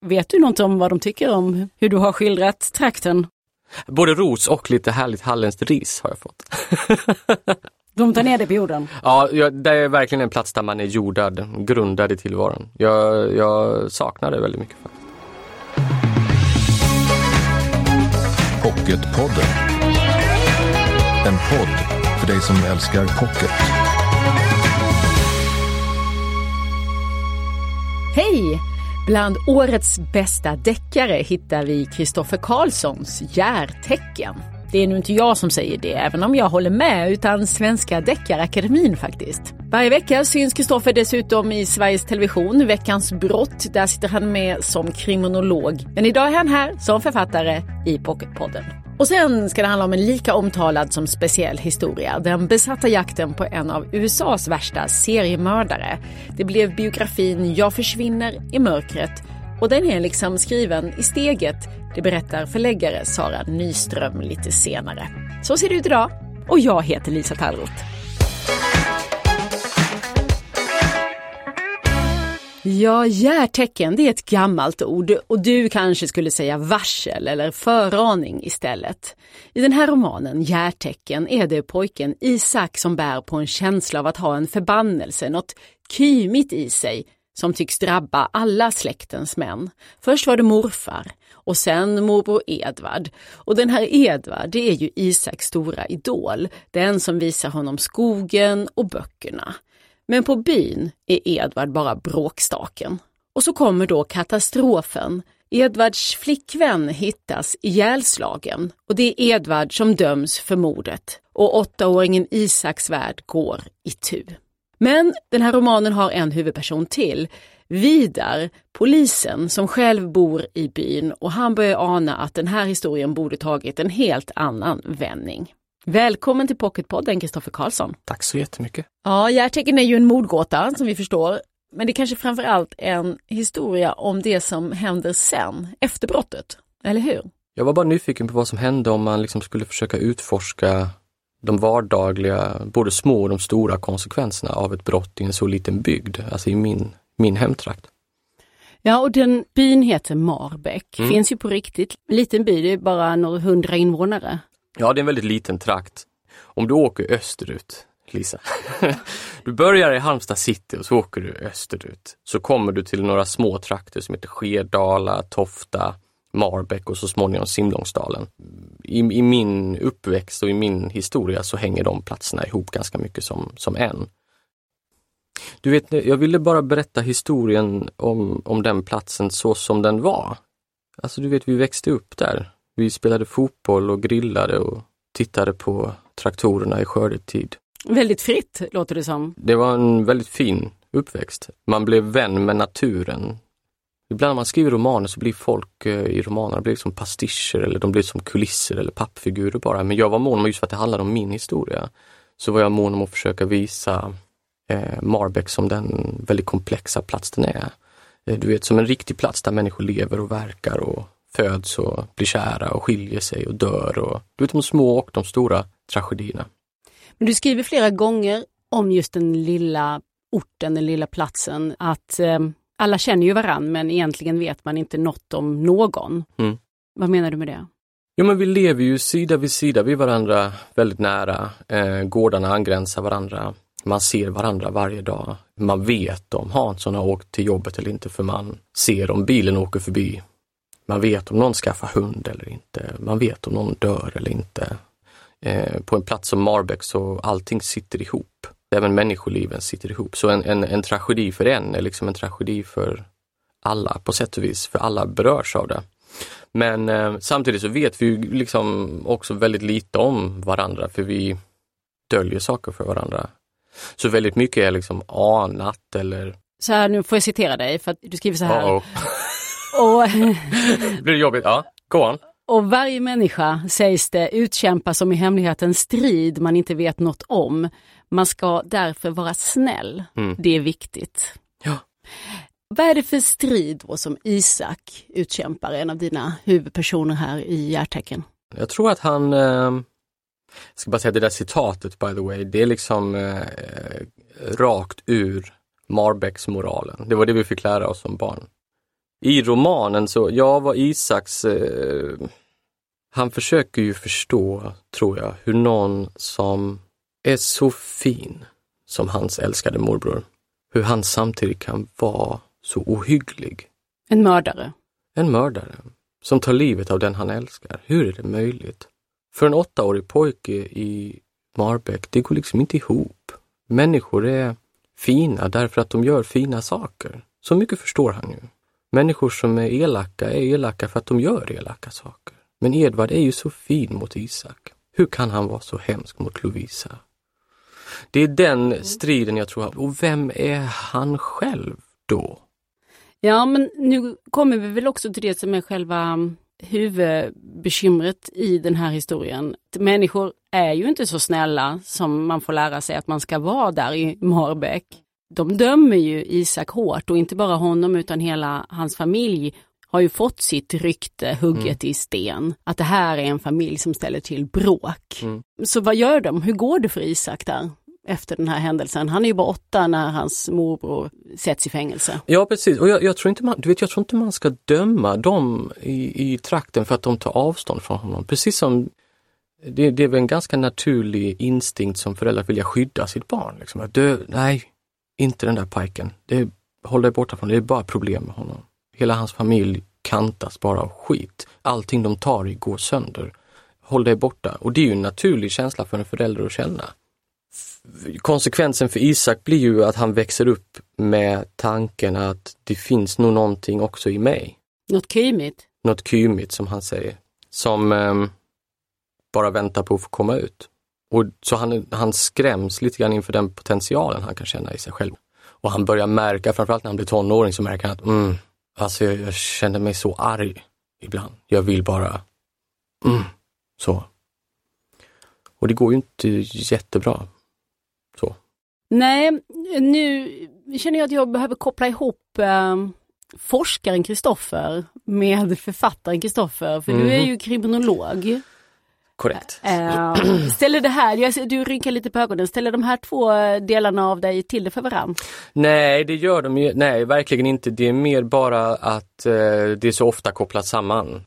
Vet du något om vad de tycker om hur du har skildrat trakten? Både ros och lite härligt halländskt ris har jag fått. De tar ner det på jorden? Ja, det är verkligen en plats där man är jordad, grundad i tillvaron. Jag, jag saknar det väldigt mycket. Faktiskt. Pocketpodden. En podd för dig som älskar pocket. Hej! Bland årets bästa deckare hittar vi Kristoffer Karlssons Järtecken. Det är nu inte jag som säger det, även om jag håller med, utan Svenska Deckarakademin faktiskt. Varje vecka syns Kristoffer dessutom i Sveriges Television, Veckans brott. Där sitter han med som kriminolog. Men idag är han här som författare i Pocketpodden. Och sen ska det handla om en lika omtalad som speciell historia. Den besatta jakten på en av USAs värsta seriemördare. Det blev biografin Jag försvinner i mörkret och den är liksom skriven i steget. Det berättar förläggare Sara Nyström lite senare. Så ser det ut idag och jag heter Lisa Tallroth. Ja, järtecken det är ett gammalt ord och du kanske skulle säga varsel eller föraning istället. I den här romanen, Järtecken, är det pojken Isak som bär på en känsla av att ha en förbannelse, något kymigt i sig som tycks drabba alla släktens män. Först var det morfar och sen morbror Edvard. Och den här Edvard, det är ju Isaks stora idol, den som visar honom skogen och böckerna. Men på byn är Edvard bara bråkstaken. Och så kommer då katastrofen. Edvards flickvän hittas ihjälslagen och det är Edvard som döms för mordet och åttaåringen Isaks värld går i tu. Men den här romanen har en huvudperson till, Vidar, polisen som själv bor i byn och han börjar ana att den här historien borde tagit en helt annan vändning. Välkommen till Pocketpodden, Kristoffer Karlsson. Tack så jättemycket. Ja, Järtecken är ju en mordgåta som vi förstår. Men det är kanske framför allt en historia om det som händer sen, efter brottet. Eller hur? Jag var bara nyfiken på vad som hände om man liksom skulle försöka utforska de vardagliga, både små och de stora konsekvenserna av ett brott i en så liten bygd, alltså i min, min hemtrakt. Ja, och den byn heter Marbäck, mm. finns ju på riktigt. Liten by, det är bara några hundra invånare. Ja, det är en väldigt liten trakt. Om du åker österut, Lisa. du börjar i Halmstad city och så åker du österut. Så kommer du till några små trakter som heter Skedala, Tofta, Marbäck och så småningom Simlångsdalen. I, I, min uppväxt och i min historia så hänger de platserna ihop ganska mycket som, som en. Du vet, jag ville bara berätta historien om, om den platsen så som den var. Alltså du vet, vi växte upp där. Vi spelade fotboll och grillade och tittade på traktorerna i skördetid. Väldigt fritt låter det som. Det var en väldigt fin uppväxt. Man blev vän med naturen. Ibland när man skriver romaner så blir folk eh, i romanerna blir som pastischer eller de blir som kulisser eller pappfigurer bara. Men jag var mån om, just för att det handlade om min historia, så var jag mån om att försöka visa eh, Marbäck som den väldigt komplexa plats den är. Eh, du vet, som en riktig plats där människor lever och verkar och föds och blir kära och skiljer sig och dör. Och, du vet de små och de stora tragedierna. Men du skriver flera gånger om just den lilla orten, den lilla platsen, att eh, alla känner ju varann men egentligen vet man inte något om någon. Mm. Vad menar du med det? Jo men vi lever ju sida vid sida vid varandra väldigt nära. Eh, gårdarna angränsar varandra. Man ser varandra varje dag. Man vet om Hansson har åkt till jobbet eller inte för man ser om bilen åker förbi. Man vet om någon skaffar hund eller inte. Man vet om någon dör eller inte. Eh, på en plats som Marbäck så allting sitter ihop. Även människoliven sitter ihop. Så en, en, en tragedi för en är liksom en tragedi för alla på sätt och vis, för alla berörs av det. Men eh, samtidigt så vet vi liksom också väldigt lite om varandra för vi döljer saker för varandra. Så väldigt mycket är liksom anat eller... Så här, nu får jag citera dig för att du skriver så här. Uh -oh. Och... Blir det jobbigt? Ja, gå on. Och varje människa, sägs det, utkämpar som i hemlighet en strid man inte vet något om. Man ska därför vara snäll. Mm. Det är viktigt. Ja. Vad är det för strid då som Isak utkämpar, en av dina huvudpersoner här i Järtecken? Jag tror att han, eh, jag ska bara säga det där citatet by the way, det är liksom eh, rakt ur Marbäcksmoralen. Det var det vi fick lära oss som barn. I romanen så, ja vad Isaks, eh, han försöker ju förstå, tror jag, hur någon som är så fin som hans älskade morbror, hur han samtidigt kan vara så ohygglig. En mördare. En mördare som tar livet av den han älskar. Hur är det möjligt? För en åttaårig pojke i Marbäck, det går liksom inte ihop. Människor är fina därför att de gör fina saker. Så mycket förstår han ju. Människor som är elaka är elaka för att de gör elaka saker. Men Edvard är ju så fin mot Isak. Hur kan han vara så hemsk mot Lovisa? Det är den striden jag tror, och vem är han själv då? Ja, men nu kommer vi väl också till det som är själva huvudbekymret i den här historien. Människor är ju inte så snälla som man får lära sig att man ska vara där i Marbäck. De dömer ju Isak hårt och inte bara honom utan hela hans familj har ju fått sitt rykte hugget mm. i sten. Att det här är en familj som ställer till bråk. Mm. Så vad gör de? Hur går det för Isak där? efter den här händelsen. Han är ju bara åtta när hans morbror sätts i fängelse. Ja precis, och jag, jag, tror, inte man, du vet, jag tror inte man ska döma dem i, i trakten för att de tar avstånd från honom. Precis som det, det är väl en ganska naturlig instinkt som föräldrar att vilja skydda sitt barn. Liksom. Att dö, nej, inte den där pojken. håll dig borta från det, det är bara problem med honom. Hela hans familj kantas bara av skit. Allting de tar i går sönder. Håll dig borta. Och det är ju en naturlig känsla för en förälder att känna konsekvensen för Isak blir ju att han växer upp med tanken att det finns nog någonting också i mig. Något kymigt? Något kymigt som han säger. Som um, bara väntar på att få komma ut. Och så han, han skräms lite grann inför den potentialen han kan känna i sig själv. Och han börjar märka, framförallt när han blir tonåring, så märker han att mm, alltså jag, jag känner mig så arg ibland. Jag vill bara, mm, så. Och det går ju inte jättebra. Nej, nu känner jag att jag behöver koppla ihop eh, forskaren Kristoffer med författaren Kristoffer, för mm. du är mhm. ju kriminolog. Korrekt. Eh, ställer det här, du rynkar lite på ögonen, ställer de här två delarna av dig till det för varandra? Nej, det gör de ju, nej verkligen inte. Det är mer bara att eh, det är så ofta kopplat samman.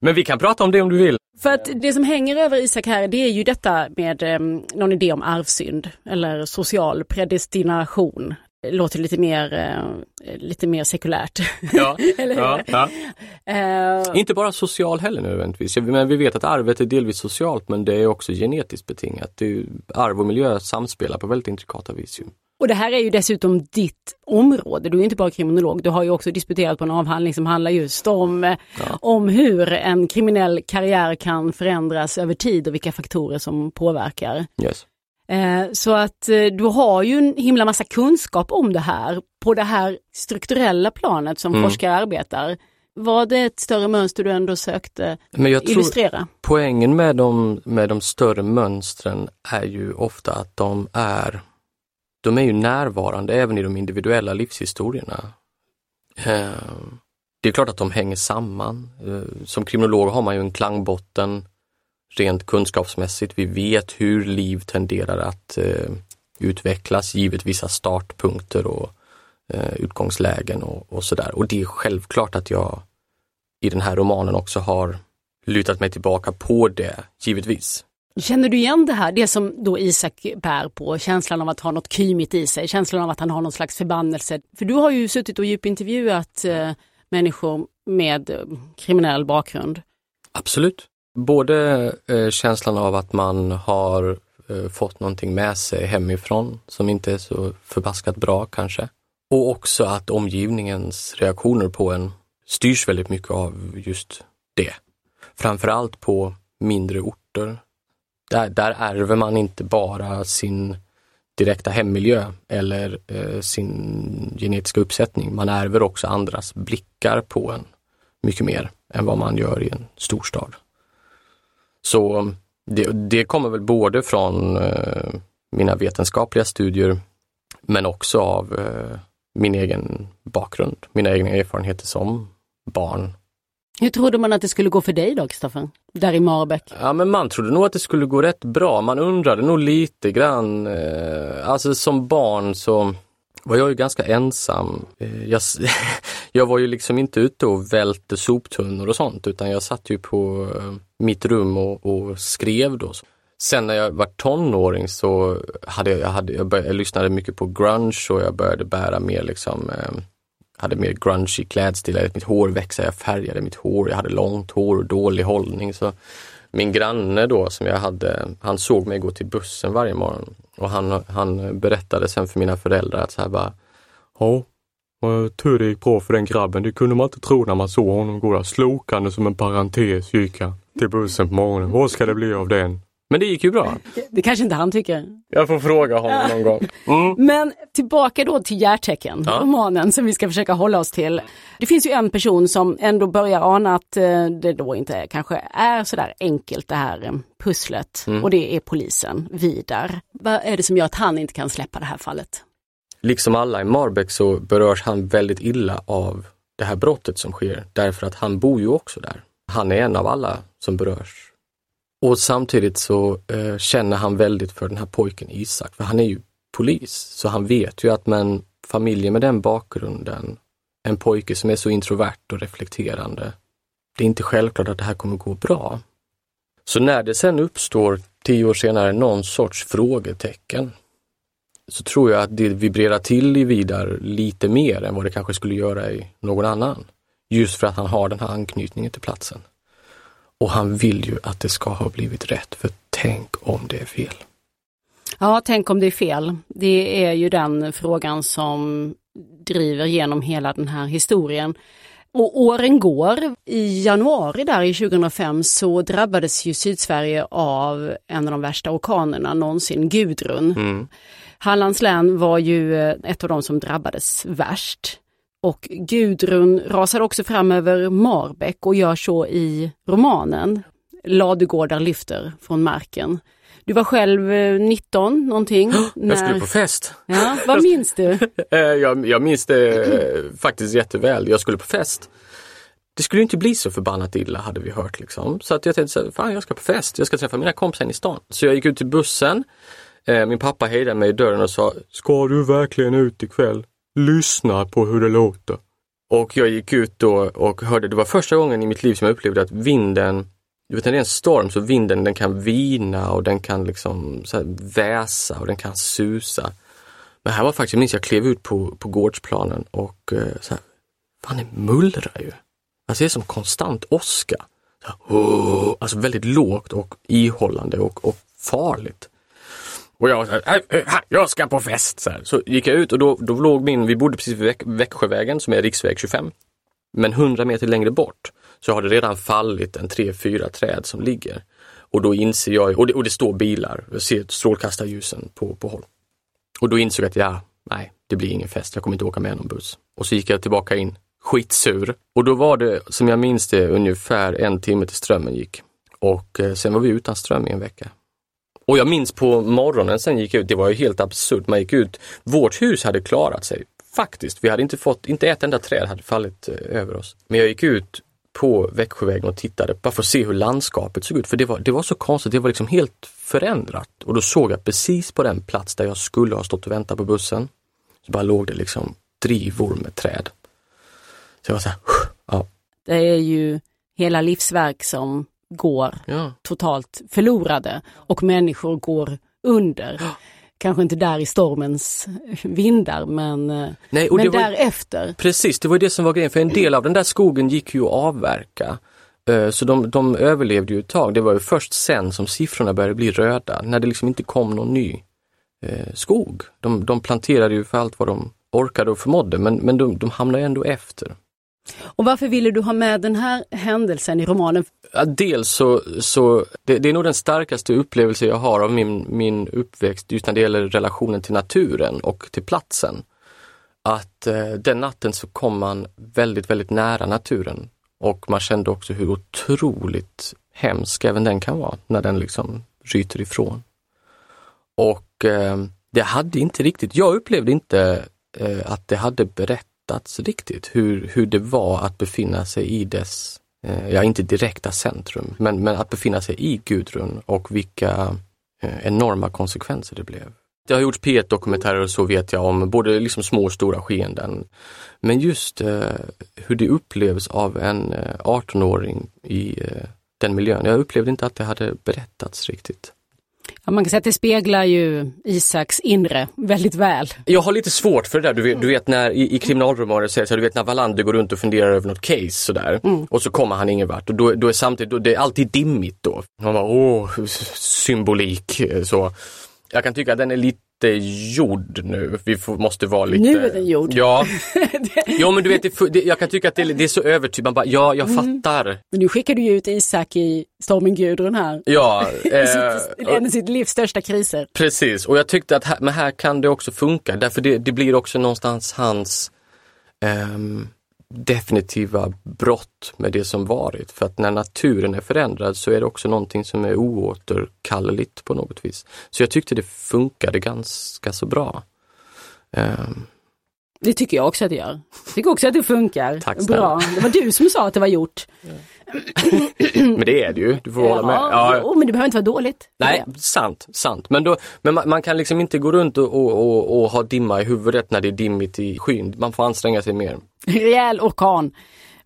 Men vi kan prata om det om du vill. För att det som hänger över Isak här det är ju detta med um, någon idé om arvsynd eller social predestination. Låter lite mer, uh, lite mer sekulärt. Ja, ja, ja. Uh, Inte bara social heller nödvändigtvis. Men vi vet att arvet är delvis socialt men det är också genetiskt betingat. Det är, arv och miljö samspelar på väldigt intrikata vis. Och det här är ju dessutom ditt område, du är inte bara kriminolog, du har ju också disputerat på en avhandling som handlar just om, ja. om hur en kriminell karriär kan förändras över tid och vilka faktorer som påverkar. Yes. Eh, så att eh, du har ju en himla massa kunskap om det här på det här strukturella planet som mm. forskare arbetar. Var det ett större mönster du ändå sökte Men jag illustrera? Tror poängen med de, med de större mönstren är ju ofta att de är de är ju närvarande även i de individuella livshistorierna. Eh, det är klart att de hänger samman. Som kriminolog har man ju en klangbotten rent kunskapsmässigt. Vi vet hur liv tenderar att eh, utvecklas givet vissa startpunkter och utgångslägen och, och sådär. Och det är självklart att jag i den här romanen också har lutat mig tillbaka på det, givetvis. Känner du igen det här, det som då Isak bär på, känslan av att ha något kymigt i sig, känslan av att han har någon slags förbannelse? För du har ju suttit och djupintervjuat eh, människor med eh, kriminell bakgrund. Absolut. Både eh, känslan av att man har eh, fått någonting med sig hemifrån som inte är så förbaskat bra kanske. Och också att omgivningens reaktioner på en styrs väldigt mycket av just det. Framförallt på mindre orter där, där ärver man inte bara sin direkta hemmiljö eller eh, sin genetiska uppsättning. Man ärver också andras blickar på en mycket mer än vad man gör i en storstad. Så det, det kommer väl både från eh, mina vetenskapliga studier men också av eh, min egen bakgrund, mina egna erfarenheter som barn hur trodde man att det skulle gå för dig då, Kristoffer? Där i Marbäck? Ja, men man trodde nog att det skulle gå rätt bra. Man undrade nog lite grann. Eh, alltså som barn så var jag ju ganska ensam. Eh, jag, jag var ju liksom inte ute och välte soptunnor och sånt utan jag satt ju på eh, mitt rum och, och skrev då. Sen när jag var tonåring så hade jag, jag, hade, jag, började, jag lyssnade mycket på grunge och jag började bära mer liksom eh, hade mer grunge i klädstil, mitt hår växte, jag färgade mitt hår, jag hade långt hår och dålig hållning. Så min granne då som jag hade, han såg mig gå till bussen varje morgon och han, han berättade sen för mina föräldrar att så här bara, ja, tur det gick bra för den grabben. Det kunde man inte tro när man såg honom gå där slokande som en parentes gick han till bussen på morgonen. Vad ska det bli av den? Men det gick ju bra. Det kanske inte han tycker. Jag får fråga honom någon gång. Mm. Men tillbaka då till Hjärtecken, ja. romanen som vi ska försöka hålla oss till. Det finns ju en person som ändå börjar ana att eh, det då inte kanske är sådär enkelt det här eh, pusslet mm. och det är polisen, Vidar. Vad är det som gör att han inte kan släppa det här fallet? Liksom alla i Marbäck så berörs han väldigt illa av det här brottet som sker därför att han bor ju också där. Han är en av alla som berörs och samtidigt så eh, känner han väldigt för den här pojken Isak, för han är ju polis. Så han vet ju att men familjer med den bakgrunden, en pojke som är så introvert och reflekterande, det är inte självklart att det här kommer gå bra. Så när det sen uppstår, tio år senare, någon sorts frågetecken, så tror jag att det vibrerar till i Vidar lite mer än vad det kanske skulle göra i någon annan. Just för att han har den här anknytningen till platsen. Och han vill ju att det ska ha blivit rätt, för tänk om det är fel. Ja, tänk om det är fel. Det är ju den frågan som driver genom hela den här historien. Och åren går. I januari där i 2005 så drabbades ju Sydsverige av en av de värsta orkanerna någonsin, Gudrun. Mm. Hallands län var ju ett av de som drabbades värst. Och Gudrun rasar också fram över Marbäck och gör så i romanen. Ladugårdar lyfter från marken. Du var själv 19 eh, någonting. när... Jag skulle på fest. Ja, vad minns du? Eh, jag, jag minns det eh, faktiskt jätteväl. Jag skulle på fest. Det skulle inte bli så förbannat illa hade vi hört liksom. Så att jag tänkte så fan jag ska på fest, jag ska träffa mina kompisar i stan. Så jag gick ut till bussen. Min pappa hejdade mig i dörren och sa, ska du verkligen ut ikväll? Lyssna på hur det låter. Och jag gick ut då och hörde, det var första gången i mitt liv som jag upplevde att vinden, du vet när det är en storm så vinden den kan vina och den kan liksom så här väsa och den kan susa. Men här var faktiskt, jag minns jag klev ut på, på gårdsplanen och eh, så här, fan det mullrar ju. Alltså det är som konstant åska. oh, alltså väldigt lågt och ihållande och, och farligt. Och jag var äh, äh, jag ska på fest. Så, här. så gick jag ut och då, då låg min, vi bodde precis vid Växjövägen som är riksväg 25. Men 100 meter längre bort så har det redan fallit en tre, fyra träd som ligger. Och då inser jag, och det, och det står bilar, jag ser strålkastarljusen på, på håll. Och då insåg jag att ja, nej, det blir ingen fest, jag kommer inte åka med någon buss. Och så gick jag tillbaka in, skitsur. Och då var det, som jag minns det, ungefär en timme till strömmen gick. Och eh, sen var vi utan ström i en vecka. Och jag minns på morgonen sen gick jag ut, det var ju helt absurt. Man gick ut, vårt hus hade klarat sig. Faktiskt, vi hade inte fått, inte ett enda träd hade fallit eh, över oss. Men jag gick ut på Växjövägen och tittade bara för att se hur landskapet såg ut. För det var, det var så konstigt, det var liksom helt förändrat. Och då såg jag precis på den plats där jag skulle ha stått och väntat på bussen, så bara låg det liksom drivor med träd. Så jag var så här, ja. Det är ju hela livsverk som går ja. totalt förlorade och människor går under. Ja. Kanske inte där i stormens vindar men, Nej, men var, därefter. Precis, det var det som var grejen, för en del av den där skogen gick ju att avverka. Eh, så de, de överlevde ju ett tag. Det var ju först sen som siffrorna började bli röda, när det liksom inte kom någon ny eh, skog. De, de planterade ju för allt vad de orkade och förmådde, men, men de, de hamnade ändå efter. Och varför ville du ha med den här händelsen i romanen? Ja, dels så, så det, det, är nog den starkaste upplevelse jag har av min, min uppväxt just när det gäller relationen till naturen och till platsen. Att eh, den natten så kom man väldigt, väldigt nära naturen och man kände också hur otroligt hemsk även den kan vara när den liksom ryter ifrån. Och eh, det hade inte riktigt, jag upplevde inte eh, att det hade berättat fattats riktigt hur, hur det var att befinna sig i dess, eh, ja inte direkta centrum, men, men att befinna sig i Gudrun och vilka eh, enorma konsekvenser det blev. Det har gjorts P1-dokumentärer och så vet jag om både liksom små och stora skeenden. Men just eh, hur det upplevs av en eh, 18-åring i eh, den miljön. Jag upplevde inte att det hade berättats riktigt. Ja, man kan säga att det speglar ju Isaks inre väldigt väl. Jag har lite svårt för det där, du vet, du vet när i, i kriminalromaner säger så, du vet när Wallander går runt och funderar över något case sådär och så kommer han ingen vart och då, då är samtidigt, då, det är alltid dimmigt då. Man bara, åh, symbolik eh, så. Jag kan tycka att den är lite gjord nu. Vi får, måste vara lite... Nu är den gjord. Ja. ja men du vet, det, det, jag kan tycka att det, det är så övertydligt. Man bara, ja jag fattar. Men nu skickar du ju ut Isak i Stormen Gudrun här. Ja. Eh, sitt, en av sitt livs största kriser. Precis, och jag tyckte att här, men här kan det också funka därför det, det blir också någonstans hans ehm, definitiva brott med det som varit. För att när naturen är förändrad så är det också någonting som är oåterkalleligt på något vis. Så jag tyckte det funkade ganska så bra. Um, det tycker jag också att det gör. Jag tycker också att det funkar. Tack. Bra. Det var du som sa att det var gjort. men det är det ju, du får hålla med. Ja, jo, men det behöver inte vara dåligt. Nej, sant, sant. Men, då, men man, man kan liksom inte gå runt och, och, och, och ha dimma i huvudet när det är dimmigt i skyn. Man får anstränga sig mer. Rejäl orkan.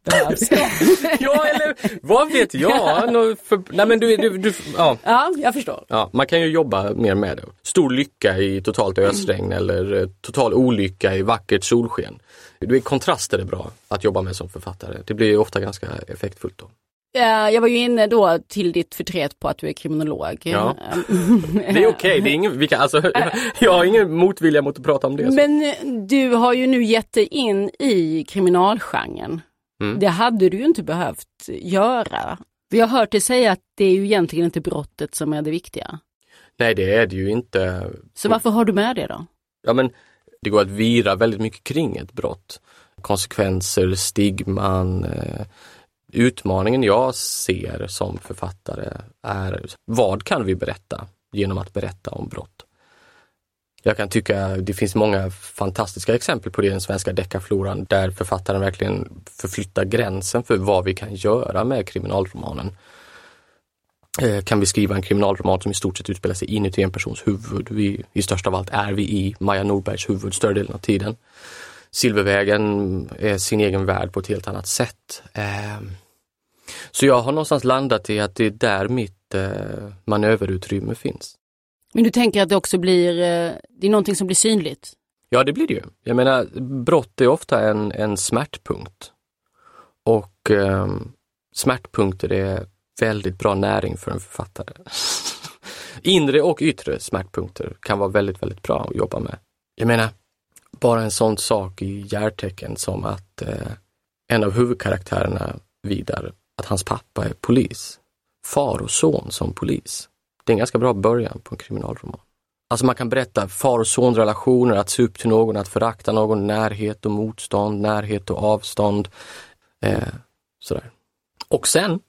Ja, eller vad vet jag? Nå- för, nej men du, du, du ja. ja, jag förstår. Ja, man kan ju jobba mer med det. Stor lycka i totalt ösregn eller eh, total olycka i vackert solsken. Det är kontraster är bra att jobba med som författare. Det blir ofta ganska effektfullt då. Jag var ju inne då till ditt förtret på att du är kriminolog. Ja. Det är okej, det är ingen, vi kan, alltså, jag har ingen motvilja mot att prata om det. Så. Men du har ju nu gett dig in i kriminalgenren. Mm. Det hade du ju inte behövt göra. Vi har hört dig säga att det är ju egentligen inte brottet som är det viktiga. Nej, det är det ju inte. Så varför har du med det då? Ja, men det går att vira väldigt mycket kring ett brott. Konsekvenser, stigman. Eh, utmaningen jag ser som författare är vad kan vi berätta genom att berätta om brott? Jag kan tycka det finns många fantastiska exempel på det i den svenska deckarfloran där författaren verkligen förflyttar gränsen för vad vi kan göra med kriminalromanen. Eh, kan vi skriva en kriminalroman som i stort sett utspelar sig inuti en persons huvud? Vi, I största av allt är vi i Maja Norbergs huvud större delen av tiden. Silvervägen är sin egen värld på ett helt annat sätt. Eh, så jag har någonstans landat i att det är där mitt eh, manöverutrymme finns. Men du tänker att det också blir, eh, det är någonting som blir synligt? Ja, det blir det ju. Jag menar, brott är ofta en, en smärtpunkt. Och eh, smärtpunkter är väldigt bra näring för en författare. Inre och yttre smärtpunkter kan vara väldigt, väldigt bra att jobba med. Jag menar, bara en sån sak i Järtecken som att eh, en av huvudkaraktärerna Vidar, att hans pappa är polis. Far och son som polis. Det är en ganska bra början på en kriminalroman. Alltså man kan berätta far och sonrelationer, att se upp till någon, att förakta någon, närhet och motstånd, närhet och avstånd. Eh, sådär. Och sen,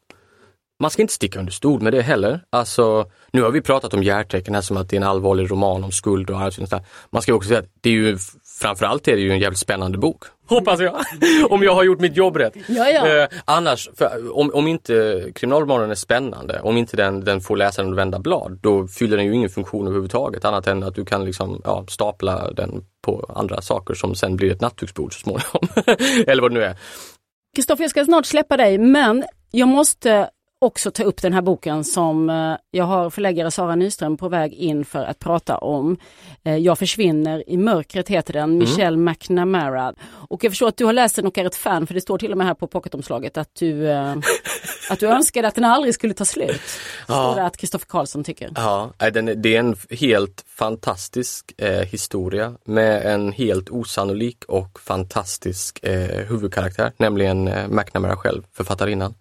man ska inte sticka under stol med det heller. Alltså, nu har vi pratat om Järtecken här som att det är en allvarlig roman om skuld och arv. Man ska också säga att det är ju, framförallt är det ju en jävligt spännande bok. Hoppas jag! om jag har gjort mitt jobb rätt. Ja, ja. Eh, annars, för, om, om inte kriminalromanen är spännande, om inte den, den får läsaren att vända blad, då fyller den ju ingen funktion överhuvudtaget annat än att du kan liksom, ja, stapla den på andra saker som sen blir ett nattduksbord så småningom. Eller vad det nu är. Kristoffer, jag ska snart släppa dig, men jag måste också ta upp den här boken som eh, jag har förläggare Sara Nyström på väg in för att prata om. Eh, Jag försvinner i mörkret heter den, Michelle McNamara. Och jag förstår att du har läst den och är ett fan, för det står till och med här på pocketomslaget att du, eh, att du önskade att den aldrig skulle ta slut. Står det att Kristoffer Karlsson tycker. Ja, den, det är en helt fantastisk eh, historia med en helt osannolik och fantastisk eh, huvudkaraktär, nämligen eh, McNamara själv, författarinnan.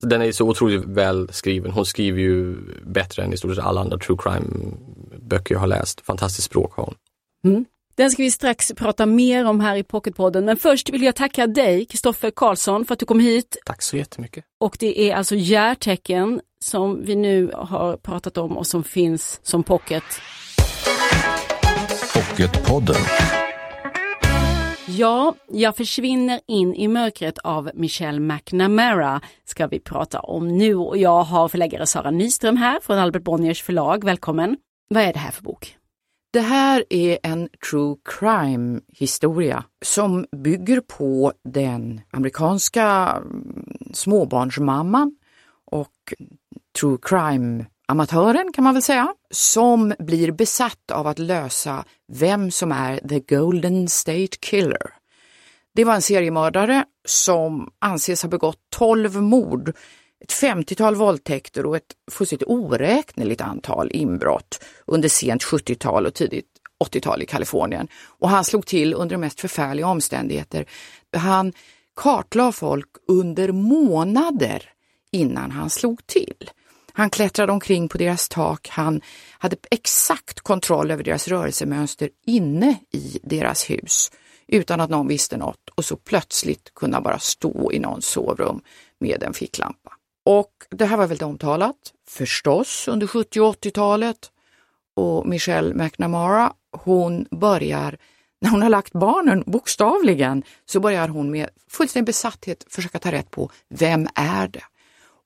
Den är så otroligt väl skriven. Hon skriver ju bättre än i stort sett alla andra true crime-böcker jag har läst. Fantastiskt språk har hon. Mm. Den ska vi strax prata mer om här i Pocketpodden, men först vill jag tacka dig, Kristoffer Karlsson, för att du kom hit Tack så jättemycket. Och det är alltså Järtecken som vi nu har pratat om och som finns som pocket. Pocketpodden. Ja, Jag försvinner in i mörkret av Michelle McNamara ska vi prata om nu och jag har förläggare Sara Nyström här från Albert Bonniers förlag. Välkommen! Vad är det här för bok? Det här är en true crime historia som bygger på den amerikanska mm, småbarnsmamman och true crime amatören kan man väl säga, som blir besatt av att lösa vem som är the Golden State Killer. Det var en seriemördare som anses ha begått 12 mord, ett 50-tal våldtäkter och ett fullständigt oräkneligt antal inbrott under sent 70-tal och tidigt 80-tal i Kalifornien. Och han slog till under de mest förfärliga omständigheter. Han kartlade folk under månader innan han slog till. Han klättrade omkring på deras tak, han hade exakt kontroll över deras rörelsemönster inne i deras hus utan att någon visste något och så plötsligt kunna bara stå i någons sovrum med en ficklampa. Och det här var väldigt omtalat, förstås, under 70 och 80-talet. Och Michelle McNamara, hon börjar, när hon har lagt barnen, bokstavligen, så börjar hon med fullständig besatthet försöka ta rätt på vem är det?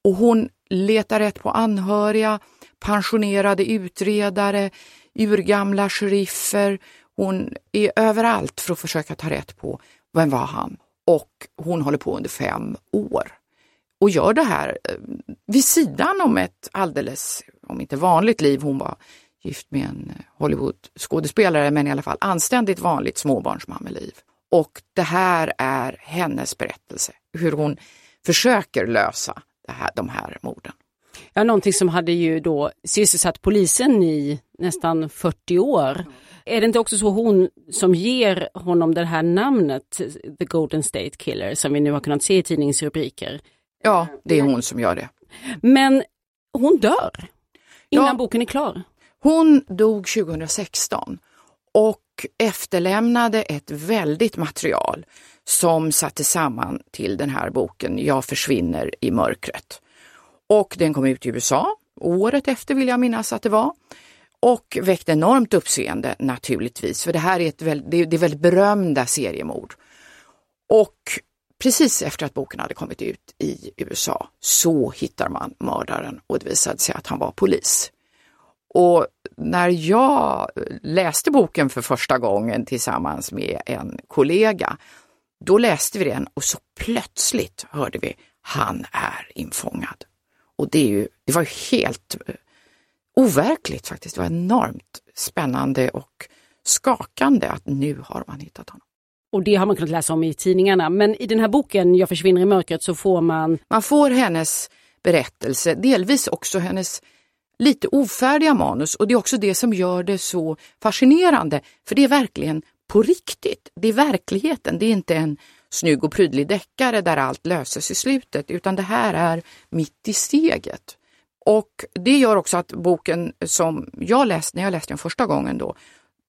Och hon leta rätt på anhöriga, pensionerade utredare, urgamla sheriffer. Hon är överallt för att försöka ta rätt på vem var han? Och hon håller på under fem år och gör det här eh, vid sidan om ett alldeles, om inte vanligt liv, hon var gift med en eh, Hollywood-skådespelare, men i alla fall anständigt vanligt småbarnsmammeliv. Och det här är hennes berättelse, hur hon försöker lösa här, de här morden. Ja, någonting som hade ju då sysselsatt polisen i nästan 40 år. Är det inte också så hon som ger honom det här namnet, The Golden State Killer, som vi nu har kunnat se i tidningsrubriker? Ja, det är hon som gör det. Men hon dör innan ja, boken är klar. Hon dog 2016 och efterlämnade ett väldigt material som satte samman till den här boken Jag försvinner i mörkret. Och den kom ut i USA året efter vill jag minnas att det var och väckte enormt uppseende naturligtvis, för det här är ett väldigt, det är väldigt berömda seriemord. Och precis efter att boken hade kommit ut i USA så hittar man mördaren och det visade sig att han var polis. Och när jag läste boken för första gången tillsammans med en kollega, då läste vi den och så plötsligt hörde vi han är infångad. Och det, är ju, det var helt eh, overkligt faktiskt. Det var enormt spännande och skakande att nu har man hittat honom. Och det har man kunnat läsa om i tidningarna. Men i den här boken Jag försvinner i mörkret så får man... Man får hennes berättelse, delvis också hennes lite ofärdiga manus och det är också det som gör det så fascinerande. För det är verkligen på riktigt. Det är verkligheten. Det är inte en snygg och prydlig deckare där allt löses i slutet utan det här är mitt i steget. Och det gör också att boken som jag läste, när jag läste den första gången då,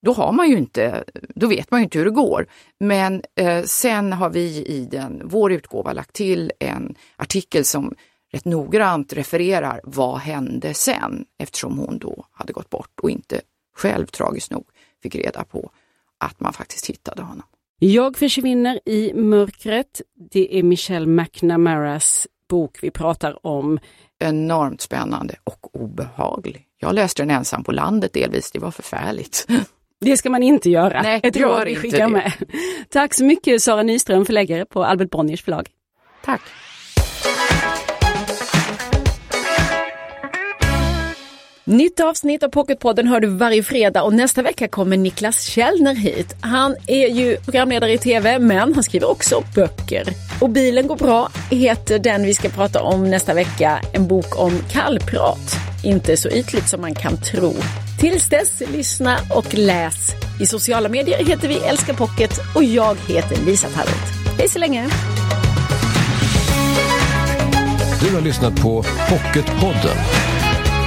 då har man ju inte, då vet man ju inte hur det går. Men eh, sen har vi i den, vår utgåva lagt till en artikel som rätt noggrant refererar vad hände sen eftersom hon då hade gått bort och inte själv tragiskt nog fick reda på att man faktiskt hittade honom. Jag försvinner i mörkret. Det är Michelle McNamaras bok vi pratar om. Enormt spännande och obehaglig. Jag läste den ensam på landet delvis, det var förfärligt. Det ska man inte göra. Nej, Ett råd vi skickar med. Tack så mycket Sara Nyström, förläggare på Albert Bonniers förlag. Tack. Nytt avsnitt av Pocketpodden hör du varje fredag och nästa vecka kommer Niklas Källner hit. Han är ju programledare i tv men han skriver också böcker. Och Bilen går bra heter den vi ska prata om nästa vecka. En bok om kallprat. Inte så ytligt som man kan tro. Tills dess, lyssna och läs. I sociala medier heter vi Älska Pocket och jag heter Lisa Tallroth. Hej så länge! Du har lyssnat på Pocketpodden.